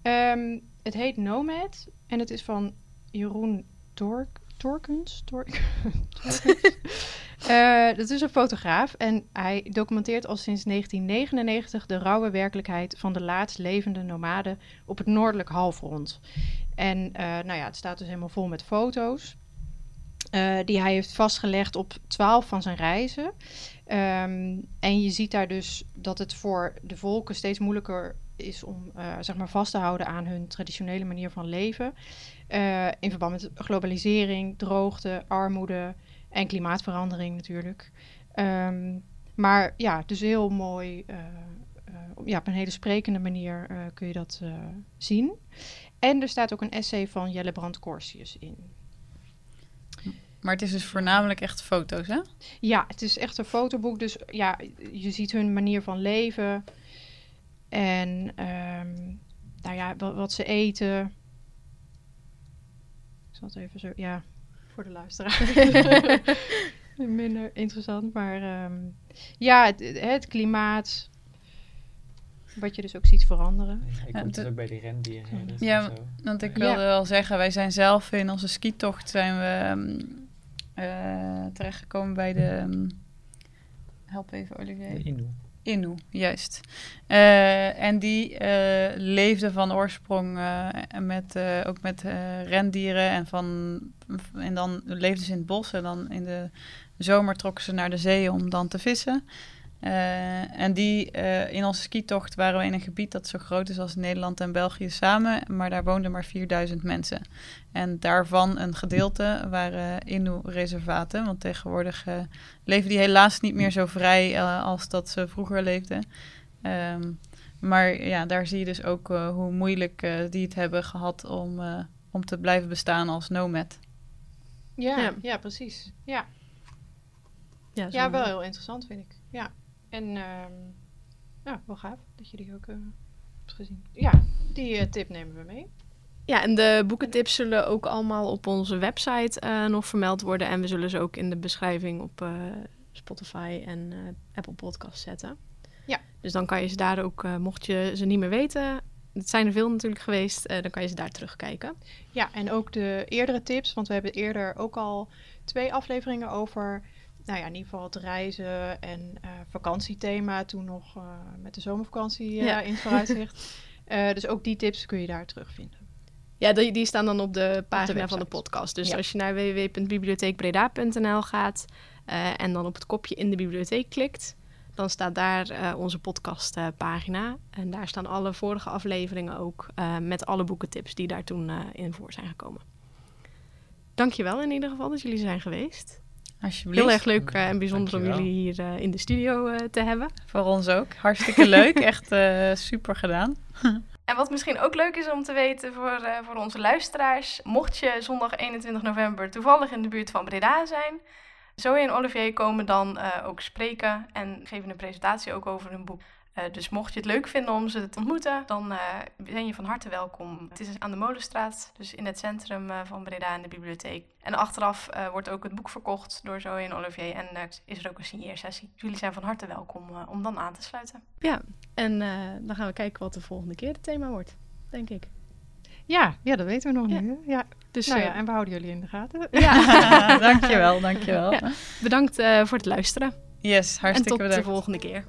Ehm, het heet Nomad. En het is van Jeroen Tork, Torkens. Tork, [LAUGHS] Torkens. [LAUGHS] Eh, dat is een fotograaf. En hij documenteert al sinds 1999 de rauwe werkelijkheid van de laatst levende nomaden op het noordelijk halfrond. En eh, nou ja, het staat dus helemaal vol met foto's. eh, die hij heeft vastgelegd op 12 van zijn reizen. Ehm, en je ziet daar dus dat het voor de volken steeds moeilijker is om zeg maar vast te houden aan hun traditionele manier van leven. In verband met globalisering, droogte, armoede en klimaatverandering natuurlijk. Ehm, maar ja, dus heel mooi. eh, eh, ja, op een hele sprekende manier eh, kun je dat zien. En er staat ook een essay van Jelle Brand Corsius in. Maar het is dus voornamelijk echt foto's, hè? Ja, het is echt een fotoboek. Dus ja, je ziet hun manier van leven. En ehm, nou ja, wat, wat ze eten. Ik zal het even zo, ja, voor de luisteraar. [LAUGHS] Minder interessant, maar ehm, ja, het, het klimaat. Wat je dus ook ziet veranderen. Ik Ja, kom dus de- ook bij die rendieren. Ja, zo. Want ik Ja. wilde wel zeggen, wij zijn zelf in onze skitocht zijn we ehm, eh, terechtgekomen bij de... ehm, help even, Olivier. De. Innu, juist. Eh, en die eh, leefde van oorsprong eh, met, ook met rendieren en, van, en dan leefden ze in het bos en dan in de zomer trokken ze naar de zee om dan te vissen. Eh, en die, eh, in onze skitocht waren we in een gebied dat zo groot is als Nederland en België samen, maar daar woonden maar 4000 mensen. En daarvan een gedeelte waren Innu-reservaten, want tegenwoordig eh, leven die helaas niet meer zo vrij eh, als dat ze vroeger leefden. Ehm, maar ja, daar zie je dus ook eh, hoe moeilijk eh, die het hebben gehad om, eh, om te blijven bestaan als nomad. Ja, Ja. ja. precies. Ja. Ja, ja, wel heel interessant vind ik. Ja. En ehm, ja, wel gaaf dat je die ook eh, hebt gezien. Ja, die eh, tip nemen we mee. Ja, en de boekentips zullen ook allemaal op onze website eh, nog vermeld worden. En we zullen ze ook in de beschrijving op Spotify en Apple Podcasts zetten. Ja. Dus dan kan je ze daar ook, mocht je ze niet meer weten, het zijn er veel natuurlijk geweest, dan kan je ze daar terugkijken. Ja, en ook de eerdere tips, want we hebben eerder ook al twee afleveringen over, nou ja, in ieder geval het reizen en eh, vakantiethema, toen nog eh, met de zomervakantie eh, Ja. in het vooruitzicht. [LAUGHS] Dus ook die tips kun je daar terugvinden. Ja, die, die staan dan op de pagina van de podcast. Dus Ja. als je naar www.bibliotheekbreda.nl gaat en dan op het kopje in de bibliotheek klikt, dan staat daar onze podcastpagina. en daar staan alle vorige afleveringen ook met alle boekentips die daar toen in voor zijn gekomen. Dankjewel in ieder geval dat jullie zijn geweest. Alsjeblieft. Heel erg leuk eh, en bijzonder om jullie hier eh, in de studio eh, te hebben. Voor ons ook. Hartstikke [LAUGHS] leuk. Echt eh, super gedaan. [LAUGHS] En wat misschien ook leuk is om te weten voor, eh, voor onze luisteraars. Mocht je zondag 21 november toevallig in de buurt van Breda zijn. Zoe en Olivier komen dan eh, ook spreken en geven een presentatie ook over hun boek. Eh, dus mocht je het leuk vinden om ze te ontmoeten, dan eh, ben je van harte welkom. Het is aan de Molenstraat, dus in het centrum eh, van Breda in de bibliotheek. En achteraf eh, wordt ook het boek verkocht door Zoe en Olivier en is er ook een signeersessie. Dus jullie zijn van harte welkom eh, om dan aan te sluiten. Ja, en eh, dan gaan we kijken wat de volgende keer het thema wordt, denk ik. Ja, ja dat weten we nog Ja. niet. hè? Ja. Dus nou ja, en we houden jullie in de gaten. ja. [LAUGHS] [LAUGHS] dankjewel, dankjewel. Ja. bedankt eh, voor het luisteren. Yes, En hartstikke tot bedankt. de volgende keer.